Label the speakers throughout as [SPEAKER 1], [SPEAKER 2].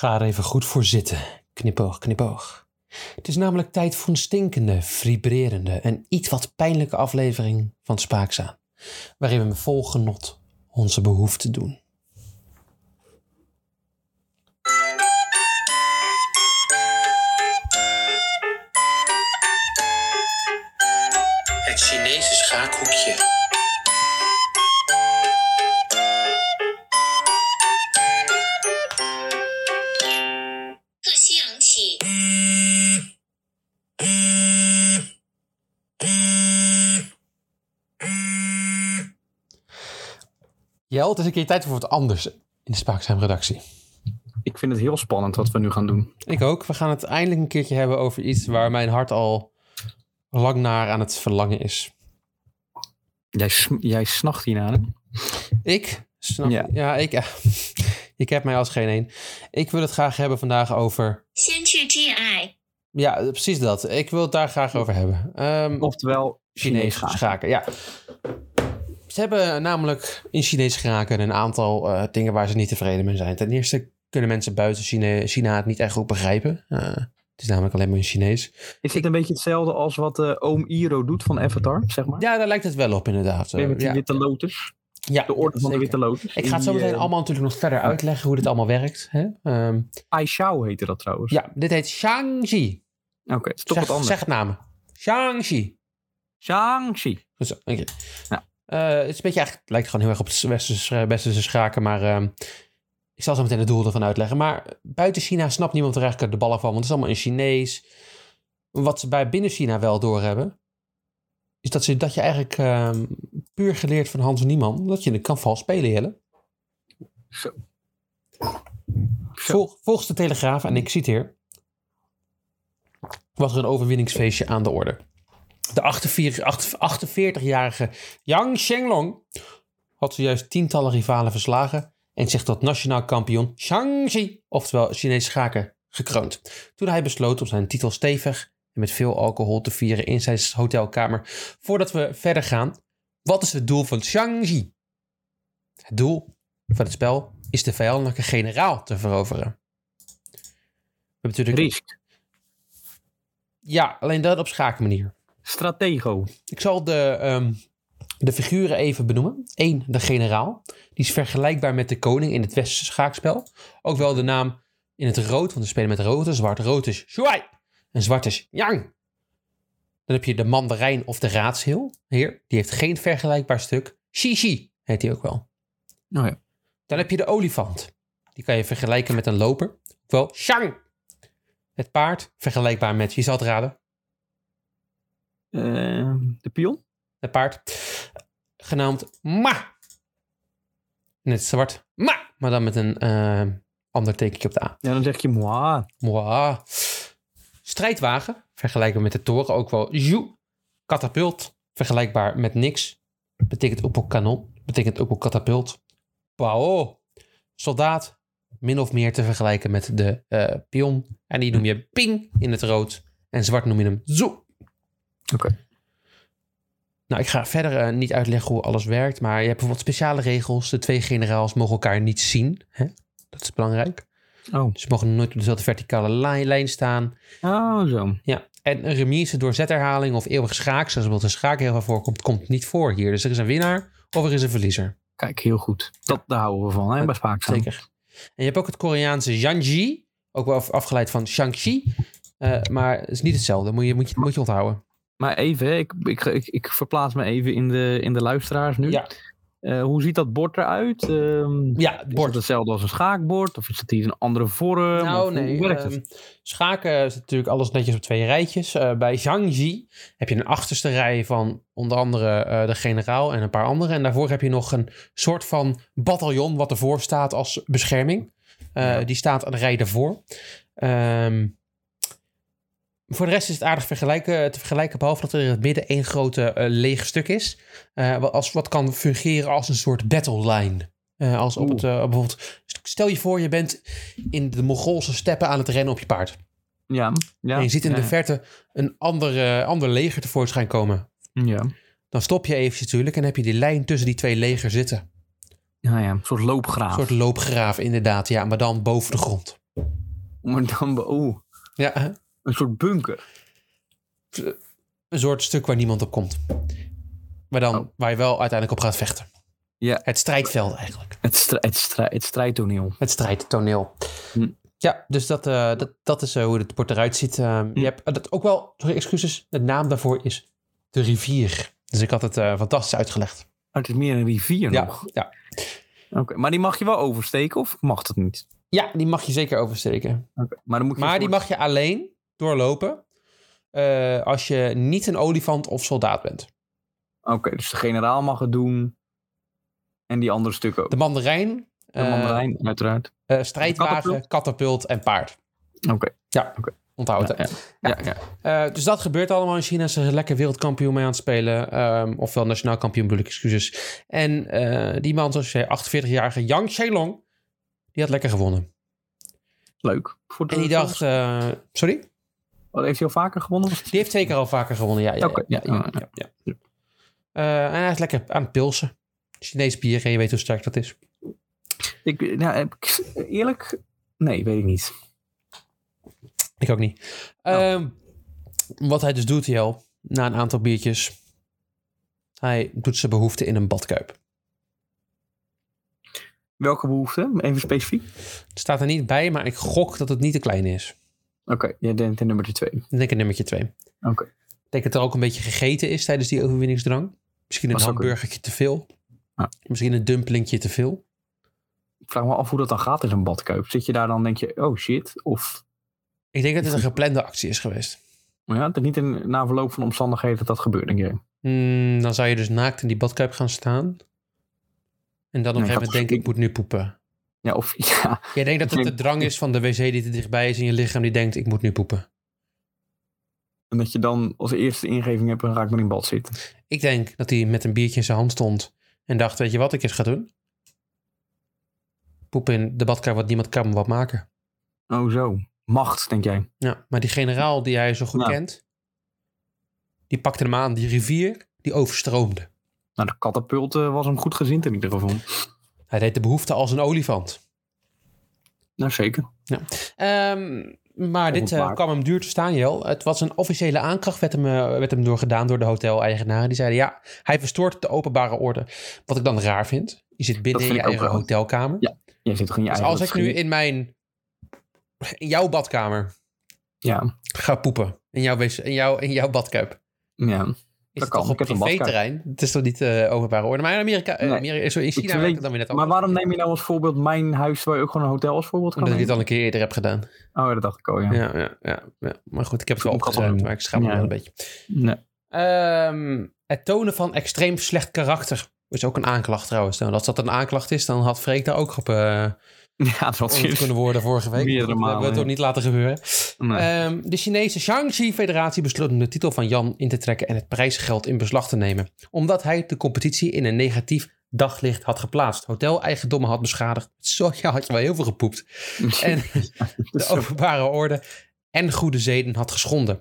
[SPEAKER 1] Ga er even goed voor zitten. Knipoog, knipoog. Het is namelijk tijd voor een stinkende, vibrerende en iets wat pijnlijke aflevering van Spaakzaam. Waarin we vol genot onze behoefte doen. Het is een keer tijd voor wat anders in de Spaakzaam redactie.
[SPEAKER 2] Ik vind het heel spannend wat we nu gaan doen.
[SPEAKER 1] Ik ook. We gaan het eindelijk een keertje hebben over iets waar mijn hart al lang naar aan het verlangen is.
[SPEAKER 2] Jij, jij snacht hiernaar, hè?
[SPEAKER 1] Ik? Snap
[SPEAKER 2] Ja.
[SPEAKER 1] ja. ik. Ja. Ik heb mij als geen een. Ik wil het graag hebben vandaag over. GI。Ja, precies dat. Ik wil het daar graag over hebben. Ehm,
[SPEAKER 2] Oftewel,
[SPEAKER 1] Chinees
[SPEAKER 2] Chinees schaken.
[SPEAKER 1] schaken. Ja. Ze hebben namelijk in Chinees schaken een aantal eh, dingen waar ze niet tevreden mee zijn. Ten eerste kunnen mensen buiten China, China het niet echt goed begrijpen. Eh, het is namelijk alleen maar in Chinees.
[SPEAKER 2] Is dit een beetje hetzelfde als wat eh, oom Iro doet van Avatar, zeg maar?
[SPEAKER 1] Ja, daar lijkt het wel op inderdaad.
[SPEAKER 2] Met die
[SPEAKER 1] ja.
[SPEAKER 2] witte lotus.
[SPEAKER 1] ja,
[SPEAKER 2] De orde van de witte lotus.
[SPEAKER 1] Ik ga het zo meteen allemaal natuurlijk nog verder uitleggen hoe dit allemaal werkt. Hè? Ehm,
[SPEAKER 2] Ai heette dat trouwens.
[SPEAKER 1] ja, dit heet Shangxi.
[SPEAKER 2] Oké, het is toch
[SPEAKER 1] zeg,
[SPEAKER 2] wat anders.
[SPEAKER 1] zeg het namen.
[SPEAKER 2] Shang-Chi.
[SPEAKER 1] Dank je.
[SPEAKER 2] Ja.
[SPEAKER 1] Eh, het is een beetje eigenlijk, het lijkt gewoon heel erg op het westerse, westerse schaken, maar ehm, ik zal zo meteen het doel ervan uitleggen. Maar buiten China snapt niemand er eigenlijk de ballen van, want het is allemaal in Chinees. Wat ze bij binnen China wel doorhebben, is dat, ze, dat je eigenlijk ehm, puur geleerd van Hans Nieman, dat je kan vals spelen, Jelle.
[SPEAKER 2] Zo.
[SPEAKER 1] Vol, volgens de Telegraaf, en ik citeer, was er een overwinningsfeestje aan de orde. De 48 48-jarige Yang Shenglong had zojuist tientallen rivalen verslagen en zich tot nationaal kampioen Shangxi, oftewel Chinees schaken, gekroond. Toen hij besloot om zijn titel stevig en met veel alcohol te vieren in zijn hotelkamer. Voordat we verder gaan, wat is het doel van Shangxi? Het doel van het spel is de vijandelijke generaal te veroveren. We hebben natuurlijk...
[SPEAKER 2] Risk.
[SPEAKER 1] Ja, alleen dat op schaakmanier.
[SPEAKER 2] Stratego.
[SPEAKER 1] Ik zal de, ehm, de figuren even benoemen. Eén, de generaal. Die is vergelijkbaar met de koning in het westerse schaakspel. Ook wel de naam in het rood, want we spelen met rood. en Zwart rood is Shuai. En zwart is Yang. Dan heb je de mandarijn of de raadsheer. Heer, die heeft geen vergelijkbaar stuk. Shishi heet die ook wel.
[SPEAKER 2] Oh ja.
[SPEAKER 1] Dan heb je de olifant. Die kan je vergelijken met een loper. Ofwel Shang. Het paard, vergelijkbaar met, wie zal het raden?
[SPEAKER 2] Eh, de pion?
[SPEAKER 1] Het paard. Genaamd Ma. Net zwart. Ma. Maar dan met een eh, ander tekentje op de A.
[SPEAKER 2] Ja, dan zeg je moi.
[SPEAKER 1] Moi. Strijdwagen. Vergelijkbaar met de toren. Ook wel Zhu. Katapult. Vergelijkbaar met niks. Betekent ook wel kanon. Betekent ook wel katapult. Pao. Soldaat. Min of meer te vergelijken met de eh, pion. En die noem je ping in het rood. En zwart noem je hem zo.
[SPEAKER 2] Oké.
[SPEAKER 1] Nou, ik ga verder eh, niet uitleggen hoe alles werkt, maar je hebt bijvoorbeeld speciale regels. De twee generaals mogen elkaar niet zien. Hè? Dat is belangrijk.
[SPEAKER 2] Oh.
[SPEAKER 1] Ze mogen nooit op dezelfde verticale lijn, lijn staan.
[SPEAKER 2] Oh, zo.
[SPEAKER 1] Ja. En een remise door zetherhaling of eeuwig schaak, zoals bijvoorbeeld een schaak heel veel voorkomt, komt niet voor hier. Dus er is een winnaar of er is een verliezer.
[SPEAKER 2] Kijk, heel goed. Dat, daar houden we van, hè, bij Spaakzaam.
[SPEAKER 1] Zeker. En je hebt ook het Koreaanse Yanji, ook wel af- afgeleid van Shang-Chi. Eh, maar het is niet hetzelfde, moet je, moet je, moet je onthouden.
[SPEAKER 2] Maar even, ik, ik, ik, ik verplaats me even in de, in de luisteraars nu.
[SPEAKER 1] Ja.
[SPEAKER 2] Eh, hoe ziet dat bord eruit? Ehm,
[SPEAKER 1] Ja,
[SPEAKER 2] Is
[SPEAKER 1] bord.
[SPEAKER 2] het hetzelfde als een schaakbord? Of is het hier een andere vorm?
[SPEAKER 1] Nou,
[SPEAKER 2] Of
[SPEAKER 1] nee.
[SPEAKER 2] Hoe werkt het?
[SPEAKER 1] ehm, schaken is natuurlijk alles netjes op twee rijtjes. Eh, bij Zhangji heb je een achterste rij van onder andere eh, de generaal en een paar andere. En daarvoor heb je nog een soort van bataljon wat ervoor staat als bescherming.
[SPEAKER 2] Ja.
[SPEAKER 1] Die staat aan de rij daarvoor. Ehm, voor de rest is het aardig vergelijken, te vergelijken, behalve dat er in het midden één grote eh, leeg stuk is. eh, wat, als, wat kan fungeren als een soort battle line. Eh, als op
[SPEAKER 2] Oeh.
[SPEAKER 1] het, bijvoorbeeld, stel je voor, je bent in de Mongoolse steppen aan het rennen op je paard.
[SPEAKER 2] Ja, ja.
[SPEAKER 1] en je ziet in
[SPEAKER 2] ja,
[SPEAKER 1] de verte een ander, ander leger tevoorschijn komen.
[SPEAKER 2] Ja.
[SPEAKER 1] Dan stop je even natuurlijk en heb je die lijn tussen die twee legers zitten.
[SPEAKER 2] Ja, ja. Een soort loopgraaf.
[SPEAKER 1] Een soort loopgraaf inderdaad, ja, maar dan boven de grond.
[SPEAKER 2] Maar dan, oeh,
[SPEAKER 1] Ja?
[SPEAKER 2] Een soort bunker.
[SPEAKER 1] een soort stuk waar niemand op komt. Maar dan
[SPEAKER 2] Oh.
[SPEAKER 1] waar je wel uiteindelijk op gaat vechten.
[SPEAKER 2] Ja,
[SPEAKER 1] Het strijdveld eigenlijk.
[SPEAKER 2] het, stri- het, stri- het strijdtoneel.
[SPEAKER 1] Het strijdtoneel.
[SPEAKER 2] Hm.
[SPEAKER 1] Ja, dus dat, eh, dat, dat is eh, hoe het bord eruit ziet. Ehm,
[SPEAKER 2] Hm.
[SPEAKER 1] Je hebt eh, dat ook wel, sorry, excuses. De naam daarvoor is de rivier. Dus ik had het eh, fantastisch uitgelegd.
[SPEAKER 2] Oh, het is meer een rivier
[SPEAKER 1] Ja,
[SPEAKER 2] nog.
[SPEAKER 1] ja.
[SPEAKER 2] Oké, Maar die mag je wel oversteken of mag dat niet?
[SPEAKER 1] ja, die mag je zeker oversteken.
[SPEAKER 2] Oké, Maar, dan moet je
[SPEAKER 1] Maar die mag je alleen doorlopen eh, als je niet een olifant of soldaat bent.
[SPEAKER 2] Oké, dus de generaal mag het doen. En die andere stukken ook.
[SPEAKER 1] De mandarijn,
[SPEAKER 2] De
[SPEAKER 1] eh,
[SPEAKER 2] mandarijn, uiteraard.
[SPEAKER 1] eh, strijdwagen,
[SPEAKER 2] katapult?
[SPEAKER 1] en paard.
[SPEAKER 2] Oké.
[SPEAKER 1] Ja,
[SPEAKER 2] Oké.
[SPEAKER 1] onthoud
[SPEAKER 2] Ja, ja. Ja, ja.
[SPEAKER 1] Dus dat gebeurt allemaal in China. Ze zijn lekker wereldkampioen mee aan het spelen. ehm, ofwel nationaal kampioen, bedoel ik, excuses. En die man, zoals je zei, 48-jarige Yang Shenlong, die had lekker gewonnen.
[SPEAKER 2] Leuk. Voor de,
[SPEAKER 1] En die dacht, sorry?
[SPEAKER 2] Wat, heeft hij al vaker gewonnen?
[SPEAKER 1] Die heeft zeker al vaker gewonnen, ja. ja, ja,
[SPEAKER 2] ja,
[SPEAKER 1] ja,
[SPEAKER 2] ja.
[SPEAKER 1] ja, ja. Eh, en hij is lekker aan het pilsen. Chinees bier, en je weet hoe sterk dat is.
[SPEAKER 2] Ik, nou, eerlijk? Nee, weet ik niet.
[SPEAKER 1] Ik ook niet. Ehm, wat hij dus doet, Jel, na een aantal biertjes. Hij doet zijn behoefte in een badkuip.
[SPEAKER 2] Welke behoefte? Even specifiek?
[SPEAKER 1] Het staat er niet bij, maar ik gok dat het niet te klein is.
[SPEAKER 2] Oké, jij denkt de nummer twee.
[SPEAKER 1] Ik denk een nummertje twee.
[SPEAKER 2] Oké.
[SPEAKER 1] Ik denk dat er ook een beetje gegeten is tijdens die overwinningsdrang. Misschien een hamburgertje te veel.
[SPEAKER 2] Ja.
[SPEAKER 1] Misschien een dumplingje te veel.
[SPEAKER 2] Ik vraag me af hoe dat dan gaat in zo'n badkuip. Zit je daar dan denk je, oh shit. Of
[SPEAKER 1] Ik denk dat het een geplande actie is geweest.
[SPEAKER 2] maar ja, dat niet in, na verloop van omstandigheden dat dat gebeurt, denk je.
[SPEAKER 1] Hmm, dan zou je dus naakt in die badkuip gaan staan. En dan op een gegeven moment denken, ik moet nu poepen.
[SPEAKER 2] Ja, of ja.
[SPEAKER 1] Jij denkt dat het de drang is van de wc die te dichtbij is in je lichaam. Die denkt, ik moet nu poepen.
[SPEAKER 2] En dat je dan als eerste ingeving hebt, ga ik maar in bad zitten.
[SPEAKER 1] Ik denk dat hij met een biertje in zijn hand stond. En dacht, weet je wat ik eens ga doen? Poepen in de badkuip, wat niemand kan me wat maken.
[SPEAKER 2] Oh zo. Macht, denk jij.
[SPEAKER 1] Ja, maar die generaal die hij zo goed kent, die pakte hem aan. Die rivier, die overstroomde.
[SPEAKER 2] Nou, de katapult eh, was hem goed gezind in ieder geval.
[SPEAKER 1] Hij deed de behoefte als een olifant.
[SPEAKER 2] Nou, zeker.
[SPEAKER 1] Ehm, maar dit eh, kwam hem duur te staan, Jel. Het was een officiële aanklacht, werd hem, eh, werd hem door gedaan door de hoteleigenaren. Die zeiden, ja, hij verstoort de openbare orde. Wat ik dan raar vind. Je zit binnen in je eigen hotelkamer.
[SPEAKER 2] Ja. Jij zit toch in je
[SPEAKER 1] Dus
[SPEAKER 2] eigen...
[SPEAKER 1] als ik nu in mijn... In jouw badkamer
[SPEAKER 2] Ja,
[SPEAKER 1] ga poepen. In jouw, in jouw, in jouw badkuip.
[SPEAKER 2] ja. Dat
[SPEAKER 1] het
[SPEAKER 2] kan.
[SPEAKER 1] toch op privéterrein? Het is toch niet eh, openbare orde? Maar in Amerika, eh,
[SPEAKER 2] Nee.
[SPEAKER 1] Amerika sorry, in China
[SPEAKER 2] Ik
[SPEAKER 1] werkt het dan weer net
[SPEAKER 2] Maar waarom neem je nou als voorbeeld mijn huis, waar je ook gewoon een hotel als voorbeeld kan
[SPEAKER 1] Omdat ik het
[SPEAKER 2] nemen?
[SPEAKER 1] al een keer eerder heb gedaan.
[SPEAKER 2] Oh, dat dacht ik al, ja.
[SPEAKER 1] Ja, ja, ja. ja. Maar goed, ik heb het wel opgeruimd,
[SPEAKER 2] een-
[SPEAKER 1] maar ik schaam me wel een beetje.
[SPEAKER 2] Nee.
[SPEAKER 1] Ehm, het tonen van extreem slecht karakter. is ook een aanklacht trouwens. Nou, als dat een aanklacht is, dan had Freek daar ook op eh
[SPEAKER 2] Ja, dat
[SPEAKER 1] kunnen worden vorige week.
[SPEAKER 2] Meerdere
[SPEAKER 1] dat hebben we
[SPEAKER 2] malen,
[SPEAKER 1] toch
[SPEAKER 2] ja.
[SPEAKER 1] niet laten gebeuren.
[SPEAKER 2] Nee.
[SPEAKER 1] Ehm, de Chinese Shaanxi-federatie besloot om de titel van Jan in te trekken en het prijsgeld in beslag te nemen. Omdat hij de competitie in een negatief daglicht had geplaatst. Hoteleigendommen had beschadigd. Zo ja, had je wel heel veel gepoept. En de openbare orde en goede zeden had geschonden.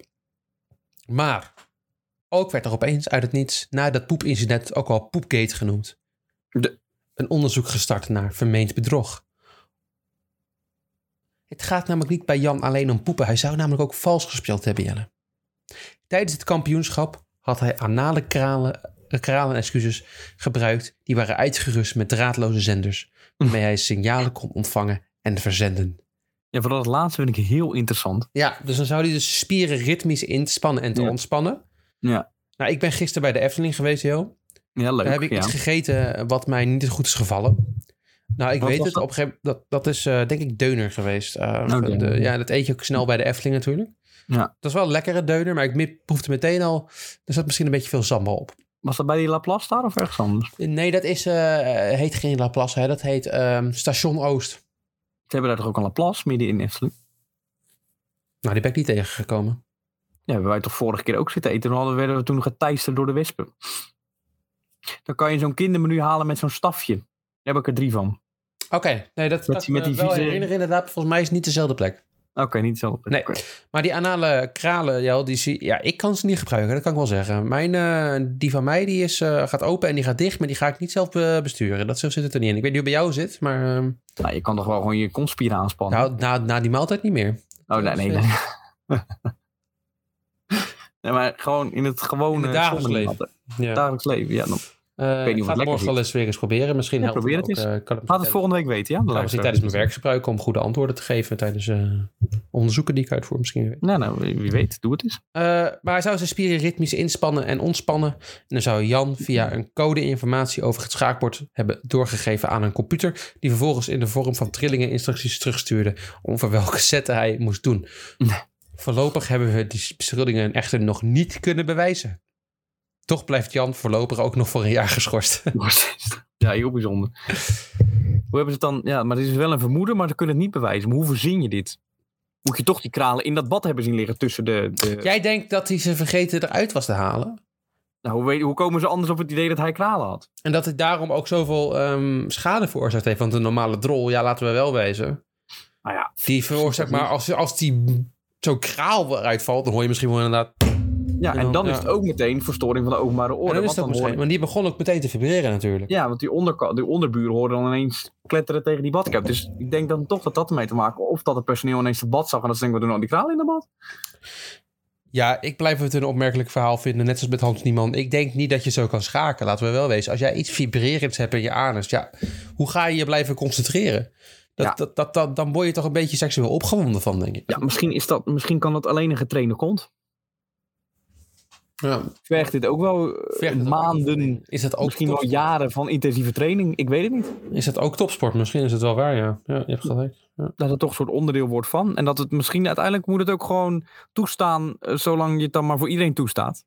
[SPEAKER 1] Maar ook werd er opeens uit het niets na dat poepincident ook wel Poepgate genoemd.
[SPEAKER 2] De-
[SPEAKER 1] Een onderzoek gestart naar vermeend bedrog. Het gaat namelijk niet bij Jan alleen om poepen. Hij zou namelijk ook vals gespeeld hebben, Jelle. Tijdens het kampioenschap had hij anale kralen, eh, kralen excuses, gebruikt. Die waren uitgerust met draadloze zenders. Waarmee hij signalen kon ontvangen en verzenden.
[SPEAKER 2] Ja, vooral het laatste vind ik heel interessant.
[SPEAKER 1] Ja, dus dan zou hij dus spieren ritmisch inspannen en te
[SPEAKER 2] Ja.
[SPEAKER 1] ontspannen.
[SPEAKER 2] Ja,
[SPEAKER 1] Nou, ik ben gisteren bij de Efteling geweest, Jo.
[SPEAKER 2] ja leuk.
[SPEAKER 1] Daar heb ik
[SPEAKER 2] ja.
[SPEAKER 1] iets gegeten wat mij niet goed is gevallen. Nou, ik
[SPEAKER 2] Wat
[SPEAKER 1] weet het.
[SPEAKER 2] dat?
[SPEAKER 1] Op een gegeven moment, dat, dat is eh, denk ik deuner geweest. Uh,
[SPEAKER 2] Oh,
[SPEAKER 1] de-
[SPEAKER 2] ja.
[SPEAKER 1] dat eet je ook snel bij de Efteling natuurlijk.
[SPEAKER 2] Ja.
[SPEAKER 1] Dat is wel een lekkere deuner, maar ik proefde meteen al... Er zat misschien een beetje veel sambal op.
[SPEAKER 2] Was dat bij die Laplace daar of ergens anders?
[SPEAKER 1] Nee, dat is, eh, heet geen Laplace, hè. dat heet ehm, Station Oost.
[SPEAKER 2] Ze hebben daar toch ook een Laplace midden in Efteling?
[SPEAKER 1] Nou, die ben ik niet tegengekomen.
[SPEAKER 2] Ja, hebben wij toch vorige keer ook zitten eten. Toen hadden, werden we toen geteisterd door de wespen. Dan kan je zo'n kindermenu halen met zo'n stafje. Heb ik er drie van.
[SPEAKER 1] Oké, nee, dat ik me
[SPEAKER 2] met die
[SPEAKER 1] wel
[SPEAKER 2] vieze-
[SPEAKER 1] herinneren inderdaad. Volgens mij is het niet dezelfde plek.
[SPEAKER 2] Oké, niet zo.
[SPEAKER 1] Nee.
[SPEAKER 2] Oké.
[SPEAKER 1] Maar die anale kralen, Jel, die zie, ja, ik kan ze niet gebruiken. Dat kan ik wel zeggen. Mijn, eh, die van mij, die is, eh, gaat open en die gaat dicht. Maar die ga ik niet zelf be- besturen. Dat zo zit het er niet in. Ik weet niet hoe het bij jou zit, maar... ehm,
[SPEAKER 2] Nou, je kan toch wel gewoon je kontspieren aanspannen?
[SPEAKER 1] nou, na, na die maaltijd niet meer.
[SPEAKER 2] oh, nee, nee. nee. nee, maar gewoon in het gewone...
[SPEAKER 1] In het dagelijks leven. Ja.
[SPEAKER 2] Dagelijks leven, ja. Dan
[SPEAKER 1] Eh,
[SPEAKER 2] weet niet of
[SPEAKER 1] ik ga het morgen wel eens weer eens proberen. Misschien
[SPEAKER 2] Ja,
[SPEAKER 1] helpt
[SPEAKER 2] probeer
[SPEAKER 1] het
[SPEAKER 2] het
[SPEAKER 1] ook,
[SPEAKER 2] eens.
[SPEAKER 1] eh, kan het
[SPEAKER 2] Laat het volgende week weten, ja? de
[SPEAKER 1] Kan ik tijdens mijn werk gebruiken om goede antwoorden te geven tijdens eh, onderzoeken die ik uitvoer misschien.
[SPEAKER 2] Nou, nou, wie weet. Doe het eens.
[SPEAKER 1] Eh, maar hij zou zijn spieren ritmisch inspannen en ontspannen. En dan zou Jan via een code informatie over het schaakbord hebben doorgegeven aan een computer. Die vervolgens in de vorm van trillingen instructies terugstuurde over welke zetten hij moest doen.
[SPEAKER 2] Nee.
[SPEAKER 1] Voorlopig hebben we die beschuldigingen echter nog niet kunnen bewijzen. Toch blijft Jan voorlopig ook nog voor een jaar geschorst.
[SPEAKER 2] ja, heel bijzonder. Hoe hebben ze het dan... Ja, maar het is wel een vermoeden, maar ze kunnen het niet bewijzen. Maar hoe verzin je dit? Moet je toch die kralen in dat bad hebben zien liggen tussen de... de...
[SPEAKER 1] Jij denkt dat hij ze vergeten eruit was te halen?
[SPEAKER 2] Nou, hoe, weet, hoe komen ze anders op het idee dat hij kralen had?
[SPEAKER 1] En dat het daarom ook zoveel ehm, schade veroorzaakt heeft. Want een normale drol, ja, laten we wel wezen.
[SPEAKER 2] Nou ja,
[SPEAKER 1] Die veroorzaakt maar, als, als die zo'n kraal eruit valt, dan hoor je misschien wel inderdaad.
[SPEAKER 2] Ja
[SPEAKER 1] En
[SPEAKER 2] en
[SPEAKER 1] dan-
[SPEAKER 2] is het ook meteen verstoring van de openbare
[SPEAKER 1] En
[SPEAKER 2] orde.
[SPEAKER 1] dan is
[SPEAKER 2] want
[SPEAKER 1] dat misschien. Maar die begon ook meteen te vibreren natuurlijk.
[SPEAKER 2] Ja, want die, onderka- die onderburen hoorden dan ineens kletteren tegen die badkuip. Dus ik denk dan toch dat dat ermee te maken. Of dat het personeel ineens het bad zag en dat ze denken, we doen al die kralen in de bad.
[SPEAKER 1] Ja, ik blijf het een opmerkelijk verhaal vinden, net als met Hans Nieman. Ik denk niet dat je zo kan schaken, laten we wel wezen. Als jij iets vibrerends hebt in je anus, ja, hoe ga je je blijven concentreren? Dat,
[SPEAKER 2] Ja.
[SPEAKER 1] dat, dat, dat- dan word je toch een beetje seksueel opgewonden van, denk ik.
[SPEAKER 2] Ja, misschien, is dat, misschien kan dat alleen een getrainde kont.
[SPEAKER 1] Ja.
[SPEAKER 2] Vergt dit ook wel eh,
[SPEAKER 1] Vergt het ook-
[SPEAKER 2] maanden,
[SPEAKER 1] Is dat ook
[SPEAKER 2] misschien wel jaren van intensieve training. Ik weet het niet.
[SPEAKER 1] Is dat ook topsport? Misschien is het wel waar, ja. Ja, je hebt gelijk. Ja.
[SPEAKER 2] Dat het toch een soort onderdeel wordt van. En dat het misschien uiteindelijk moet het ook gewoon toestaan. eh, zolang je het dan maar voor iedereen toestaat.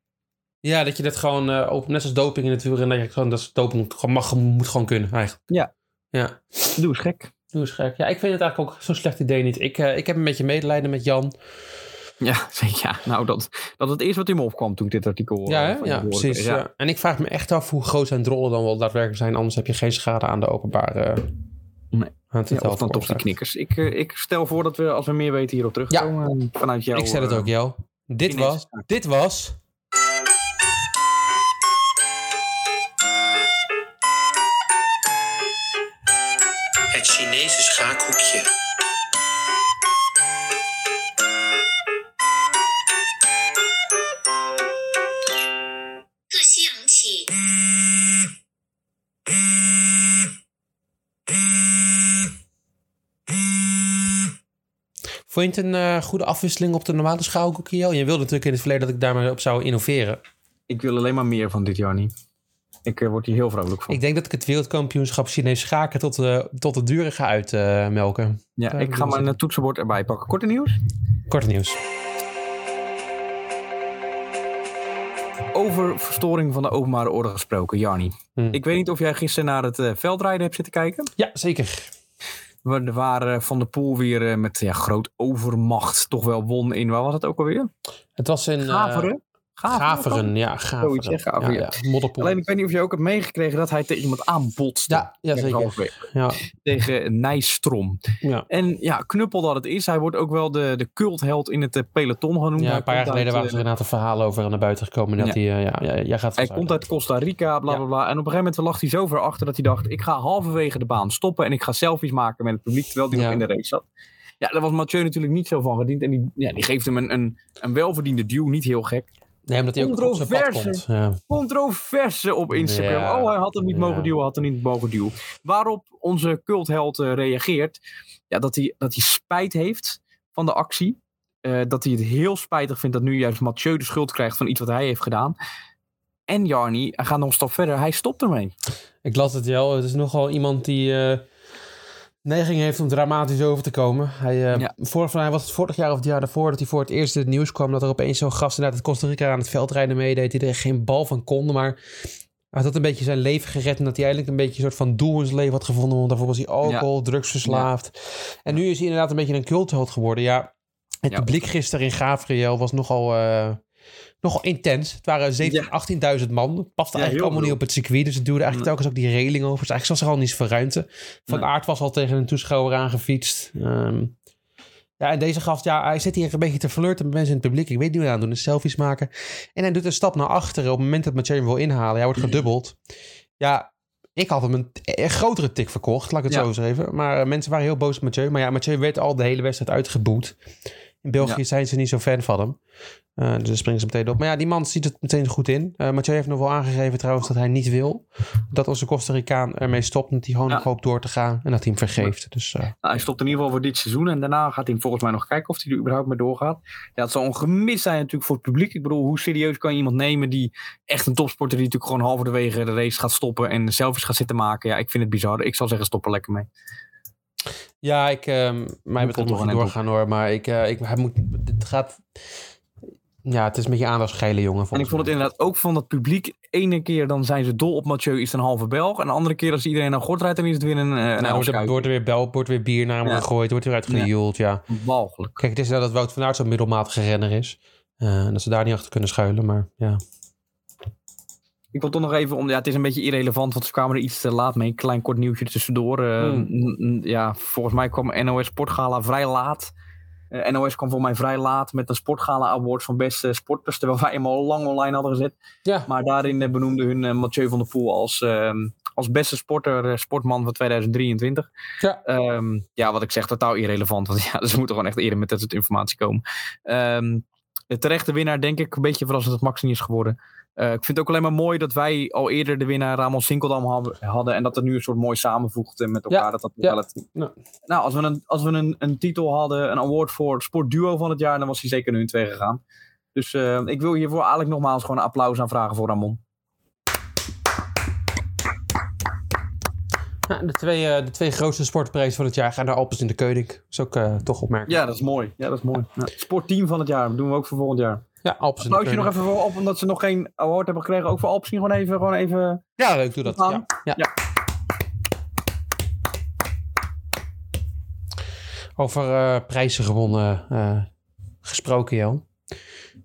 [SPEAKER 1] Ja, dat je dat gewoon, eh, op, net als doping in het wielrennen, dat je gewoon, dat is doping gewoon mag, moet gewoon kunnen eigenlijk.
[SPEAKER 2] Ja.
[SPEAKER 1] Ja,
[SPEAKER 2] Doe eens gek.
[SPEAKER 1] doe eens gek. Ja, ik vind het eigenlijk ook zo'n slecht idee niet. Ik, eh, ik heb een beetje medelijden met Jan.
[SPEAKER 2] Ja, zeker. Ja, nou, dat, dat het eerste wat in me opkwam toen ik dit artikel
[SPEAKER 1] Ja,
[SPEAKER 2] eh,
[SPEAKER 1] hè? ja precies. Ja. En ik vraag me echt af hoe groot zijn drollen dan wel daadwerkelijk zijn. Anders heb je geen schade aan de openbare...
[SPEAKER 2] Nee.
[SPEAKER 1] aan
[SPEAKER 2] Ja, of dan toch die knikkers. Ik, eh, ik stel voor dat we, als we meer weten, hierop terugkomen. eh, Vanuit jou.
[SPEAKER 1] Ik stel het ook, Jo. Dit was... Dit was... Vond je het een eh, goede afwisseling op de normale schaalkoekje, Jo? Je wilde natuurlijk in het verleden dat ik daarmee op zou innoveren.
[SPEAKER 2] Ik wil alleen maar meer van dit jaar niet. Ik eh, word hier heel vrolijk van.
[SPEAKER 1] Ik denk dat ik het wereldkampioenschap Chinees schaken tot, de tot de dure ga uitmelken.
[SPEAKER 2] ja,
[SPEAKER 1] daar
[SPEAKER 2] ik ga mijn
[SPEAKER 1] zitten.
[SPEAKER 2] eh, toetsenbord erbij pakken. Korte nieuws.
[SPEAKER 1] Korte nieuws.
[SPEAKER 2] Over verstoring van de openbare orde gesproken, Jarni.
[SPEAKER 1] Hm.
[SPEAKER 2] Ik weet niet of jij gisteren naar het veldrijden hebt zitten kijken.
[SPEAKER 1] Ja, zeker.
[SPEAKER 2] Waar, eh, Van der Poel weer eh, met ja, groot overmacht toch wel won in, waar was het ook alweer?
[SPEAKER 1] Het was in... eh,
[SPEAKER 2] Gaveren?
[SPEAKER 1] Gaveren, ja. Gaveren.
[SPEAKER 2] Zoiets, hè, Gaveren,
[SPEAKER 1] Ja, ja. Modderpoel.
[SPEAKER 2] Alleen ik weet niet of je ook hebt meegekregen dat hij tegen iemand aanbotste.
[SPEAKER 1] Ja, ja, zeker. Ja,
[SPEAKER 2] Tegen Nijstrom.
[SPEAKER 1] ja.
[SPEAKER 2] En ja, knuppel dat het is. Hij wordt ook wel de, de cultheld in het eh, peloton genoemd.
[SPEAKER 1] ja een paar jaar geleden waren er
[SPEAKER 2] eh,
[SPEAKER 1] inderdaad een verhaal over naar buiten gekomen. Dat
[SPEAKER 2] Ja.
[SPEAKER 1] hij, eh, ja, ja, jij gaat
[SPEAKER 2] Hij komt
[SPEAKER 1] uit.
[SPEAKER 2] Costa Rica, bla
[SPEAKER 1] Ja.
[SPEAKER 2] bla bla. En op een gegeven moment lag hij zo ver achter dat hij dacht: ik ga halverwege de baan stoppen en ik ga selfies maken met het publiek terwijl hij
[SPEAKER 1] Ja.
[SPEAKER 2] nog in de race zat. Ja, daar was Mathieu natuurlijk niet zo van gediend. En die, ja, die geeft hem een, een, een welverdiende duw, niet heel gek.
[SPEAKER 1] Nee, omdat hij ook op zijn pad
[SPEAKER 2] Controverse.
[SPEAKER 1] komt. Ja.
[SPEAKER 2] Controverse op Instagram.
[SPEAKER 1] Ja.
[SPEAKER 2] Oh, hij had hem niet
[SPEAKER 1] Ja.
[SPEAKER 2] mogen duwen, had hem niet mogen duwen. Waarop onze cultheld eh, reageert ja, dat, hij, dat hij spijt heeft van de actie. Eh, dat hij het heel spijtig vindt dat nu juist Mathieu de schuld krijgt van iets wat hij heeft gedaan. En Jarni, hij gaat nog een stap verder. Hij stopt ermee.
[SPEAKER 1] Ik las het wel. Het is nogal iemand die eh, neiging heeft om dramatisch over te komen. Hij, eh,
[SPEAKER 2] Ja.
[SPEAKER 1] vorig, hij was het vorig jaar of het jaar daarvoor dat hij voor het eerst het nieuws kwam dat er opeens zo'n gast inderdaad uit Costa Rica aan het veldrijden meedeed die er geen bal van kon, maar hij had een beetje zijn leven gered en dat hij eigenlijk een beetje een soort van doel in zijn leven had gevonden, want daarvoor was hij alcohol, drugsverslaafd. En nu is hij inderdaad een beetje een cultheld geworden. Ja, het
[SPEAKER 2] Ja.
[SPEAKER 1] publiek gisteren in Gabriel was nogal... eh, Nogal intens. Het waren 17.000, 18.000 man. Het paste
[SPEAKER 2] Ja,
[SPEAKER 1] eigenlijk allemaal niet op het circuit. Dus het duwde eigenlijk telkens ook die reling over. Dus eigenlijk was er al niet zoveel ruimte. Van. Aert was al tegen een toeschouwer aangefietst. Ehm, ja, Ja, en deze gast, ja, hij zit hier een beetje te flirten met mensen in het publiek. Ik weet niet wat hij aan doen is, selfies maken. En hij doet een stap naar achteren op het moment dat Mathieu hem wil inhalen. Hij wordt gedubbeld. Ja, ik had hem een, een grotere tik verkocht, laat ik het
[SPEAKER 2] Ja.
[SPEAKER 1] zo eens even. Maar eh, mensen waren heel boos op Mathieu. Maar ja, Mathieu werd al de hele wedstrijd uitgeboet. In België
[SPEAKER 2] Ja.
[SPEAKER 1] zijn ze niet zo fan van hem. Eh, dus daar springen ze meteen op. Maar ja, die man ziet het meteen goed in. Eh Mathieu heeft nog wel aangegeven trouwens dat hij niet wil. Dat onze Costa Ricaan ermee stopt. Dat hij gewoon
[SPEAKER 2] Ja.
[SPEAKER 1] nog hoopt door te gaan. En dat hij hem vergeeft. Dus eh,
[SPEAKER 2] Nou, hij stopt in ieder geval voor dit seizoen. En daarna gaat hij volgens mij nog kijken of hij er überhaupt mee doorgaat. Ja, het zal een gemis zijn natuurlijk voor het publiek. Ik bedoel, hoe serieus kan je iemand nemen die echt een topsporter die natuurlijk gewoon halverwege de race gaat stoppen en selfies gaat zitten maken. Ja, ik vind het bizar. Ik zal zeggen, stop er lekker mee.
[SPEAKER 1] Ja, ik, ehm mij betreft
[SPEAKER 2] toch
[SPEAKER 1] nog niet doorgaan hoor. Maar ik, eh, ik, hij moet, het gaat... Ja, het is een beetje aandachtsgele jongen.
[SPEAKER 2] En ik vond het
[SPEAKER 1] mij.
[SPEAKER 2] inderdaad ook van dat publiek. Ene keer dan zijn ze dol op Mathieu, is het een halve Belg. En de andere keer als iedereen naar gort rijdt, dan is het weer een, eh, een
[SPEAKER 1] Nou, wordt, er, wordt er weer bel, wordt weer bier naar hem
[SPEAKER 2] Ja.
[SPEAKER 1] gegooid, wordt er weer uitgejoeld, ja.
[SPEAKER 2] Walgelijk.
[SPEAKER 1] Kijk, het is wel dat Wout van Aert zo'n middelmatige renner is. Eh, en dat ze daar niet achter kunnen schuilen, maar ja.
[SPEAKER 2] Ik wil toch nog even, om, ja, het is een beetje irrelevant, want ze kwamen er iets te laat mee. Klein kort nieuwtje tussendoor. Eh,
[SPEAKER 1] Hmm.
[SPEAKER 2] ja, volgens mij kwam NOS Sportgala vrij laat. Eh, NOS kwam voor mij vrij laat met een Sportgala Award van beste sporters. Terwijl wij hem al lang online hadden gezet.
[SPEAKER 1] Ja,
[SPEAKER 2] Maar daarin eh, benoemde hun Mathieu van der Poel als, ehm, als beste sporter, sportman van 2023.
[SPEAKER 1] Ja.
[SPEAKER 2] Ehm, ja, wat ik zeg, totaal irrelevant. Want ja, ze moeten gewoon echt eerder met dat soort informatie komen. Ehm, de terechte winnaar, denk ik, een beetje verrassend dat Max niet is geworden. Eh, ik vind het ook alleen maar mooi dat wij al eerder de winnaar Ramon Sinkeldam hadden-. En dat er nu een soort mooi samenvoegt eh, met elkaar.
[SPEAKER 1] Ja,
[SPEAKER 2] Dat dat
[SPEAKER 1] ja.
[SPEAKER 2] wel het...
[SPEAKER 1] Ja.
[SPEAKER 2] Nou, als we, een, als we een, een titel hadden, een award voor sportduo van het jaar, dan was hij zeker nu in twee gegaan. Dus eh, ik wil hiervoor eigenlijk nogmaals gewoon een applaus aanvragen voor Ramon.
[SPEAKER 1] Ja, de, twee, eh, de twee grootste sportprijzen van het jaar gaan naar Alpes in de Koning. Dat is ook toch opmerkelijk.
[SPEAKER 2] Ja, dat is mooi. Ja, dat is mooi. Ja. Sportteam van het jaar, doen we ook voor volgend jaar.
[SPEAKER 1] Ja, Alpes
[SPEAKER 2] Applausje
[SPEAKER 1] Koning.
[SPEAKER 2] nog even voor op, omdat ze nog geen award hebben gekregen. Ook voor Alpsien gewoon even, gewoon even...
[SPEAKER 1] Ja, leuk, doe dat. Ja. Ja. Over eh, prijzen gewonnen eh, gesproken, Jan.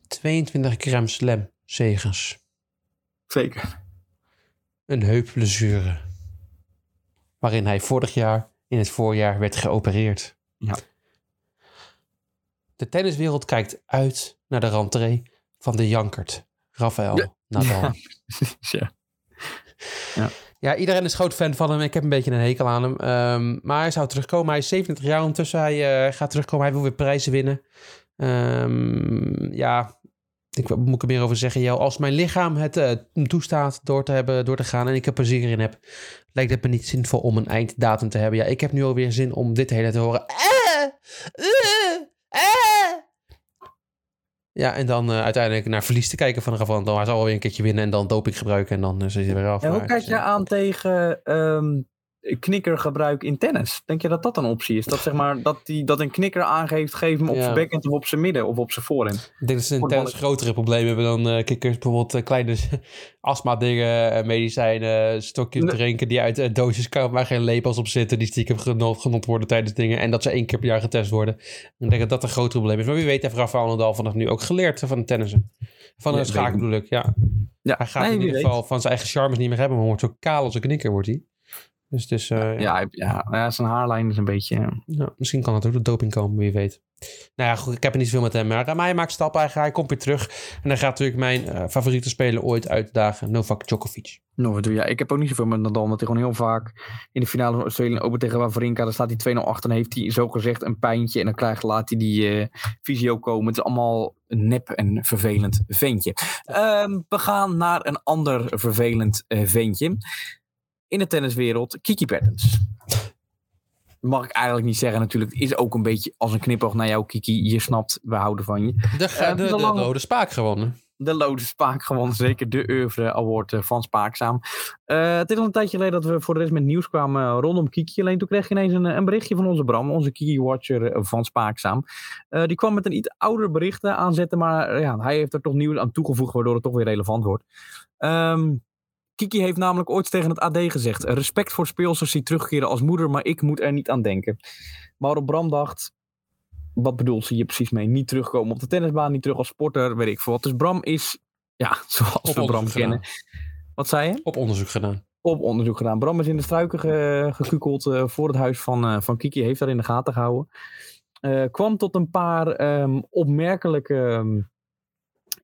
[SPEAKER 1] 22 gram slam zegens.
[SPEAKER 2] Zeker.
[SPEAKER 1] Een heupblessure. Waarin hij vorig jaar in het voorjaar werd geopereerd.
[SPEAKER 2] Ja.
[SPEAKER 1] De tenniswereld kijkt uit naar de rentree van de Jankert. Rafael
[SPEAKER 2] Ja.
[SPEAKER 1] Nadal.
[SPEAKER 2] ja.
[SPEAKER 1] Ja, iedereen is groot fan van hem. Ik heb een beetje een hekel aan hem. Ehm, maar hij zou terugkomen. Hij is 27 jaar ondertussen. Hij eh, gaat terugkomen. Hij wil weer prijzen winnen. Ehm, ja, ik, moet ik er meer over zeggen? Jo, als mijn lichaam het eh, toestaat door te, hebben, door te gaan en ik er plezier in heb, lijkt het me niet zinvol om een einddatum te hebben. Ja, ik heb nu alweer zin om dit hele te horen. Eh. Ja, en dan eh, uiteindelijk naar verlies te kijken van Rafael Nadal. Hij zal wel weer een keertje winnen en dan doping gebruiken en dan eh, zit hij weer af.
[SPEAKER 2] En hoe kijk je aan tegen ehm, knikkergebruik in tennis? Denk je dat dat een optie is? Dat, zeg maar, dat, die, dat een knikker aangeeft, geef hem op
[SPEAKER 1] Ja.
[SPEAKER 2] zijn backhand of op zijn midden of op zijn voorhand.
[SPEAKER 1] Ik denk dat ze in tennis grotere problemen hebben dan eh kikkers. Bijvoorbeeld eh, kleine astma dingen, eh, medicijnen, stokjes
[SPEAKER 2] Nee.
[SPEAKER 1] drinken die uit doosjes komen waar geen lepels op zitten. Die stiekem genot, genot worden tijdens dingen. En dat ze één keer per jaar getest worden. Ik denk dat dat een groot probleem is. Maar wie weet heeft Rafael Nadal vanaf nu ook geleerd van het tennissen. Van schaken bedoel ik, ja.
[SPEAKER 2] Ja,
[SPEAKER 1] Hij gaat
[SPEAKER 2] nee,
[SPEAKER 1] in ieder
[SPEAKER 2] weet.
[SPEAKER 1] geval van zijn eigen charmes niet meer hebben. Maar wordt zo kaal als een knikker wordt hij. Dus eh, ja.
[SPEAKER 2] Ja, ja, zijn haarlijn is een beetje... eh,
[SPEAKER 1] Ja, misschien kan het ook door doping komen, wie weet. Nou ja, goed, ik heb er niet zoveel met hem. Maar, hij maakt stappen, hij, hij komt weer terug. En dan gaat natuurlijk mijn eh, favoriete speler ooit uitdagen, Novak Djokovic.
[SPEAKER 2] Nou? Ja, ik heb ook niet zoveel met Nadal, omdat hij gewoon heel vaak in de finale van Australië Open tegen Wawrinka, dan staat hij 2-0 achter en heeft hij zogezegd een pijntje en dan krijgt, laat hij die eh visio komen. Het is allemaal een nep en vervelend ventje. Ehm, we gaan naar een ander vervelend eh, ventje. In de tenniswereld, Kiki Bertens. Mag ik eigenlijk niet zeggen natuurlijk. Is ook een beetje als een knipoog naar jou, Kiki. Je snapt, we houden van je.
[SPEAKER 1] De,
[SPEAKER 2] Eh,
[SPEAKER 1] de, de,
[SPEAKER 2] de lange-
[SPEAKER 1] rode spaak gewonnen.
[SPEAKER 2] De Lode Spaak gewonnen. Zeker de Oeuvre Award eh, van Spaakzaam. Eh, het is al een tijdje geleden dat we voor de rest met nieuws kwamen eh, rondom Kiki. Alleen toen kreeg je ineens een, een berichtje van onze Bram, onze Kiki-watcher eh, van Spaakzaam. Eh, die kwam met een iets ouder bericht eh, aanzetten, maar eh, ja, hij heeft er toch nieuws aan toegevoegd, waardoor het toch weer relevant wordt. Ehm, Kiki heeft namelijk ooit tegen het AD gezegd: respect voor speelsters die terugkeren als moeder, maar ik moet er niet aan denken. Waarop Bram dacht: wat bedoelt ze hier precies mee? Niet terugkomen op de tennisbaan, niet terug als sporter, weet ik veel wat. Dus Bram is, ja, zoals
[SPEAKER 1] Op
[SPEAKER 2] we Bram kennen.
[SPEAKER 1] gedaan.
[SPEAKER 2] Wat zei je?
[SPEAKER 1] Op onderzoek gedaan.
[SPEAKER 2] Op onderzoek gedaan. Bram is in de struiken ge- gekukeld eh, voor het huis van, eh, van Kiki, heeft daar in de gaten gehouden. eh, kwam tot een paar ehm, opmerkelijke ehm,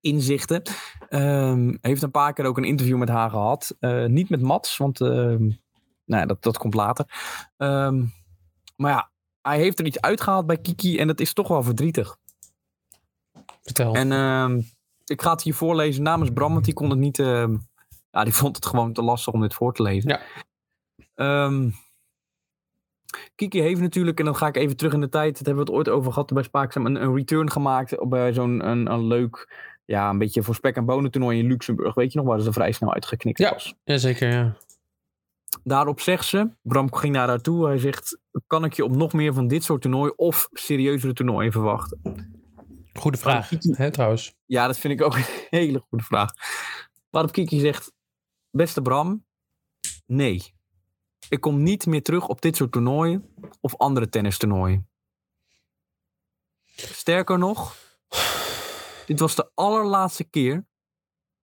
[SPEAKER 2] inzichten. Ehm, heeft een paar keer ook een interview met haar gehad. Eh, niet met Mats, want ehm, nou, ja, dat, dat komt later. Ehm, maar ja, hij heeft er iets uitgehaald bij Kiki en dat is toch wel verdrietig.
[SPEAKER 1] Vertel.
[SPEAKER 2] En ik ga het hier voorlezen namens Bram, want die kon het niet. ja, die vond het gewoon te lastig om dit voor te lezen.
[SPEAKER 1] Ja.
[SPEAKER 2] Kiki heeft natuurlijk, en dan ga ik even terug in de tijd, dat hebben we het ooit over gehad bij Spaakzaam, een, een return gemaakt op bij zo'n een, een leuk, ja, een beetje voor spek en bonen toernooi in Luxemburg. Weet je nog, waar ze er vrij snel uitgeknikt
[SPEAKER 1] Ja.
[SPEAKER 2] was.
[SPEAKER 1] Jazeker, ja.
[SPEAKER 2] Daarop zegt ze, Bram ging naar haar toe, hij zegt, kan ik je op nog meer van dit soort toernooi of serieuzere toernooien verwachten?
[SPEAKER 1] Goede vraag,
[SPEAKER 2] Kiki-
[SPEAKER 1] hè, trouwens.
[SPEAKER 2] Ja, dat vind ik ook een hele goede vraag. Waarop Kiki zegt: Beste Bram, nee. Ik kom niet meer terug op dit soort toernooien of andere tennistoernooien. Sterker nog, dit was de allerlaatste keer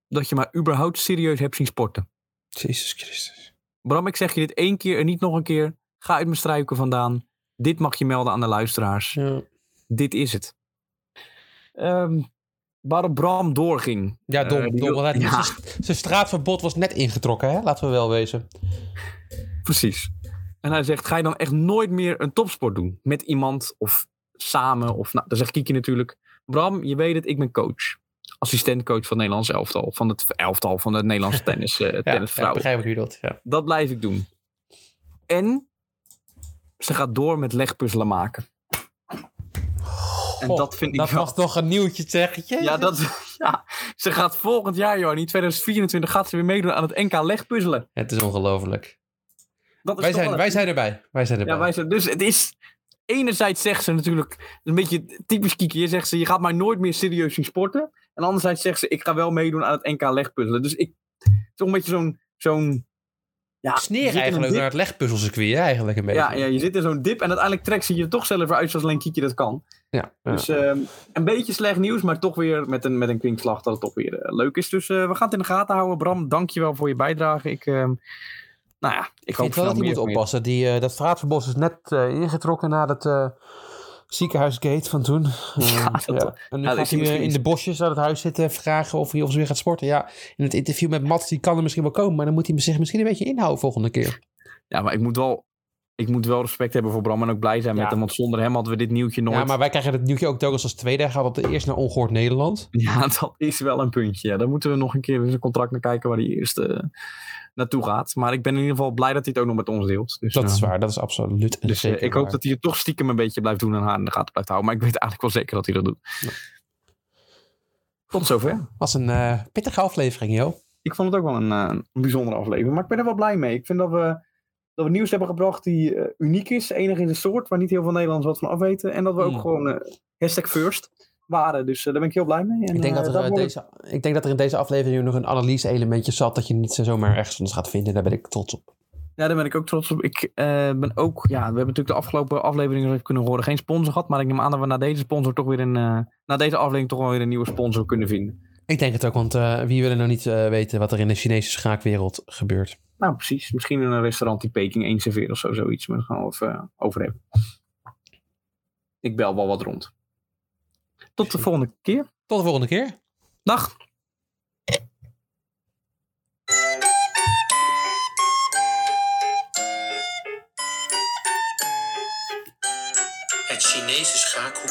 [SPEAKER 2] dat je mij überhaupt serieus hebt zien sporten.
[SPEAKER 1] Jezus Christus.
[SPEAKER 2] Bram, ik zeg je dit één keer en niet nog een keer. Ga uit mijn struiken vandaan. Dit mag je melden aan de luisteraars.
[SPEAKER 1] Ja,
[SPEAKER 2] Dit is het. Ehm, waarop Bram doorging.
[SPEAKER 1] ja dom.
[SPEAKER 2] Eh,
[SPEAKER 1] dom
[SPEAKER 2] wil-
[SPEAKER 1] want
[SPEAKER 2] Ja.
[SPEAKER 1] zijn- Zijn straatverbod was net ingetrokken, hè? Laten we wel wezen.
[SPEAKER 2] Precies. En hij zegt, ga je dan echt nooit meer een topsport doen? Met iemand of samen? Of, nou, dan zegt Kiki natuurlijk, Bram, je weet het, ik ben coach. Assistentcoach van het Nederlands elftal. Van het elftal van het Nederlandse tennis, eh
[SPEAKER 1] Ja, ja
[SPEAKER 2] tennisvrouwen.
[SPEAKER 1] begrijp ik wie dat. Ja.
[SPEAKER 2] dat blijf ik doen. En ze gaat door met legpuzzelen maken. En dat vind ik
[SPEAKER 1] Dat was toch een nieuwtje, zeg je?
[SPEAKER 2] Ja, dat, ja, ze gaat volgend jaar, Johanny, 2024, gaat ze weer meedoen aan het NK legpuzzelen.
[SPEAKER 1] Het is ongelooflijk. Wij zijn, wij zijn erbij. Wij zijn erbij.
[SPEAKER 2] Ja, wij zijn, dus het is. Enerzijds zegt ze natuurlijk. Een beetje typisch Kiki. Zegt ze: Je gaat mij nooit meer serieus zien sporten. En anderzijds zegt ze: Ik ga wel meedoen aan het NK legpuzzelen. Dus ik. Het is toch een beetje zo'n. zo'n ja,
[SPEAKER 1] Sneer eigenlijk naar het legpuzzelcircuit, eigenlijk een beetje.
[SPEAKER 2] Ja, ja, je zit in zo'n dip en uiteindelijk trekt ze je er toch zelf uit zoals Kiki dat kan.
[SPEAKER 1] Ja, ja.
[SPEAKER 2] Dus ehm, een beetje slecht nieuws, maar toch weer met een, met een kwinkslag dat het toch weer eh, leuk is. Dus eh, we gaan het in de gaten houden. Bram, dankjewel voor je bijdrage. Ik, ehm, nou ja, ik,
[SPEAKER 1] Ik
[SPEAKER 2] hoop
[SPEAKER 1] vind wel dat hij moet oppassen. Die, eh, dat straatverbod is net ingetrokken na dat eh, ziekenhuisgate van toen. Eh,
[SPEAKER 2] dat-
[SPEAKER 1] En nu
[SPEAKER 2] ja, dat
[SPEAKER 1] gaat hij
[SPEAKER 2] hij
[SPEAKER 1] eh,
[SPEAKER 2] misschien
[SPEAKER 1] in de bosjes aan het huis zitten vragen of hij of ze weer gaat sporten. Ja, in het interview met Mats, die kan er misschien wel komen. Maar dan moet hij zich misschien een beetje inhouden volgende keer.
[SPEAKER 2] Ja, maar ik moet wel, ik moet wel respect hebben voor Bram en ook blij zijn met hem. Want zonder hem hadden we dit nieuwtje nooit.
[SPEAKER 1] Ja, maar wij krijgen het nieuwtje ook telkens als tweede. Gaat de eerst naar Ongehoord Nederland.
[SPEAKER 2] Ja, dat is wel een puntje. Ja, daar moeten we nog een keer in zijn contract naar kijken waar hij eerst eh, naartoe gaat. Maar ik ben in ieder geval blij dat hij het ook nog met ons deelt. Dus,
[SPEAKER 1] Dat
[SPEAKER 2] eh,
[SPEAKER 1] is waar, dat is absoluut
[SPEAKER 2] Dus eh,
[SPEAKER 1] zeker
[SPEAKER 2] ik hoop
[SPEAKER 1] waar.
[SPEAKER 2] dat hij het toch stiekem een beetje blijft doen en haar in de gaten blijft houden. Maar ik weet eigenlijk wel zeker dat hij dat doet. Tot zover.
[SPEAKER 1] was een eh, pittige aflevering, joh.
[SPEAKER 2] Ik vond het ook wel een, eh, een bijzondere aflevering. Maar ik ben er wel blij mee. Ik vind dat we, dat we nieuws hebben gebracht die eh, uniek is. Enig in zijn soort, waar niet heel veel Nederlanders wat van afweten. En dat we ook
[SPEAKER 1] Hmm.
[SPEAKER 2] gewoon eh, hashtag first waren. Dus eh, daar ben ik heel blij mee. En,
[SPEAKER 1] Ik denk, dat er, deze, ik denk dat er in deze aflevering nog een analyse-elementje zat dat je niet zo zomaar ergens anders gaat vinden. Daar ben ik trots op.
[SPEAKER 2] Ja, daar ben ik ook trots op. Ik ben ook, ja, we hebben natuurlijk de afgelopen afleveringen je kunnen horen geen sponsor gehad. Maar ik neem aan dat we na deze sponsor toch weer een, na deze aflevering toch wel weer een nieuwe sponsor kunnen vinden.
[SPEAKER 1] Ik denk het ook, want eh, wie wil er nou niet eh, weten wat er in de Chinese schaakwereld gebeurt?
[SPEAKER 2] Nou, precies. Misschien een restaurant die Peking 1 serveert of zo, zoiets. Maar daar gaan we even eh, over hebben. Ik bel wel wat rond. Tot de volgende keer.
[SPEAKER 1] Tot de volgende keer.
[SPEAKER 2] Dag.
[SPEAKER 3] Het Chinese schaakhoekje.